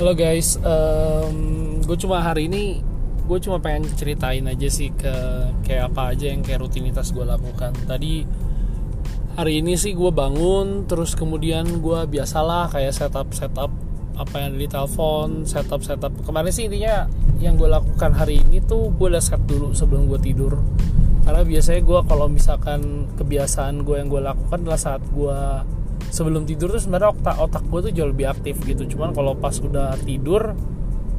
Halo guys, um, gue cuma hari ini gue cuma pengen ceritain aja sih ke kayak apa aja yang kayak rutinitas gue lakukan. Tadi hari ini sih gue bangun, terus kemudian gue biasalah kayak setup setup apa yang di telepon, setup setup. Kemarin sih intinya yang gue lakukan hari ini tuh gue udah set dulu sebelum gue tidur. Karena biasanya gue kalau misalkan kebiasaan gue yang gue lakukan adalah saat gue sebelum tidur tuh sebenarnya otak otak gue tuh jauh lebih aktif gitu. Cuman kalau pas udah tidur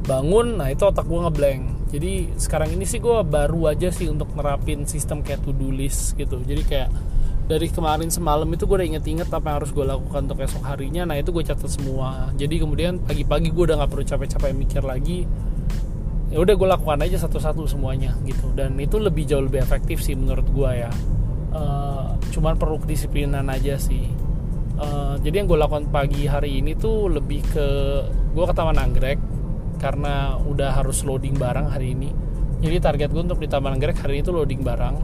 bangun nah itu otak gue ngeblank jadi sekarang ini sih gue baru aja sih untuk nerapin sistem kayak to do list gitu. Jadi kayak dari kemarin semalam itu gue udah inget-inget apa yang harus gue lakukan untuk esok harinya nah itu gue catat semua. Jadi kemudian pagi-pagi gue udah nggak perlu capek-capek mikir lagi. Ya udah gue lakukan aja satu-satu semuanya gitu. Dan itu lebih jauh lebih efektif sih menurut gue ya. Uh, cuman perlu kedisiplinan aja sih uh, jadi yang gue lakukan pagi hari ini tuh lebih ke gue ke Taman Anggrek karena udah harus loading barang hari ini. Jadi target gue untuk di Taman Anggrek hari ini tuh loading barang.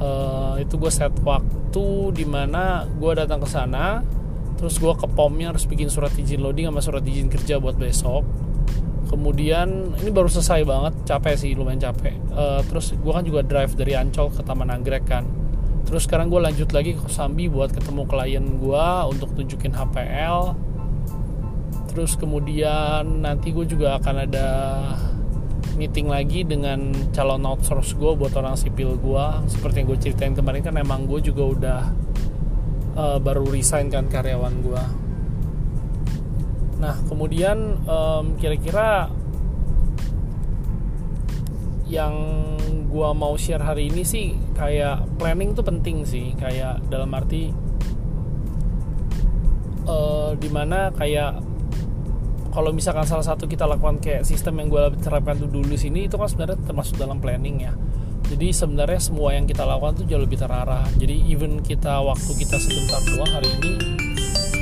Uh, itu gue set waktu di mana gue datang ke sana terus gue ke pomnya harus bikin surat izin loading sama surat izin kerja buat besok. Kemudian ini baru selesai banget capek sih lumayan capek. Uh, terus gue kan juga drive dari Ancol ke Taman Anggrek kan terus sekarang gue lanjut lagi ke Sambi buat ketemu klien gue untuk tunjukin HPL terus kemudian nanti gue juga akan ada meeting lagi dengan calon outsource gue buat orang sipil gue seperti yang gue ceritain kemarin kan emang gue juga udah uh, baru resign kan karyawan gue nah kemudian um, kira-kira yang gua mau share hari ini sih kayak planning tuh penting sih. Kayak dalam arti uh, di mana kayak kalau misalkan salah satu kita lakukan kayak sistem yang gue terapkan tuh dulu sini itu kan sebenarnya termasuk dalam planning ya. Jadi sebenarnya semua yang kita lakukan tuh jauh lebih terarah. Jadi even kita waktu kita sebentar doang hari ini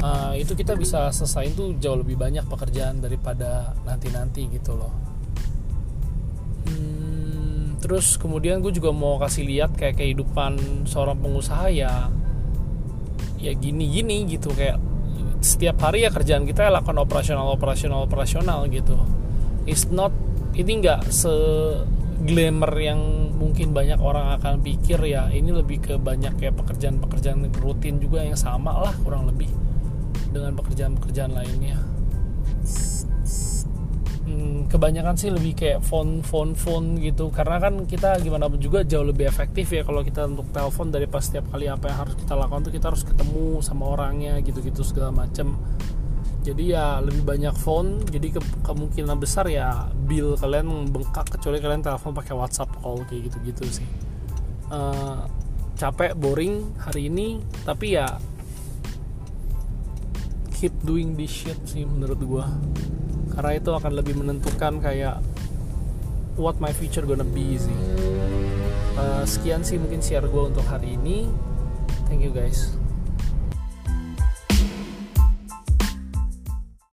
uh, itu kita bisa selesai tuh jauh lebih banyak pekerjaan daripada nanti-nanti gitu loh terus kemudian gue juga mau kasih lihat kayak kehidupan seorang pengusaha ya ya gini-gini gitu. Kayak setiap hari ya kerjaan kita ya lakukan operasional operasional operasional gitu. It's not ini nggak se glamour yang mungkin banyak orang akan pikir ya. Ini lebih ke banyak kayak pekerjaan-pekerjaan rutin juga yang sama lah kurang lebih dengan pekerjaan-pekerjaan lainnya hmm, kebanyakan sih lebih kayak phone phone phone gitu. Karena kan kita gimana pun juga jauh lebih efektif ya kalau kita untuk telepon dari pas setiap kali apa yang harus kita lakukan tuh kita harus ketemu sama orangnya gitu-gitu segala macem. Jadi ya lebih banyak phone jadi ke kemungkinan besar ya bill kalian bengkak kecuali kalian telepon pakai WhatsApp call kayak gitu-gitu sih. Uh, capek boring hari ini tapi ya keep doing this shit sih menurut gua karena itu akan lebih menentukan kayak what my future gonna be sih. Uh, sekian sih mungkin share gue untuk hari ini. Thank you guys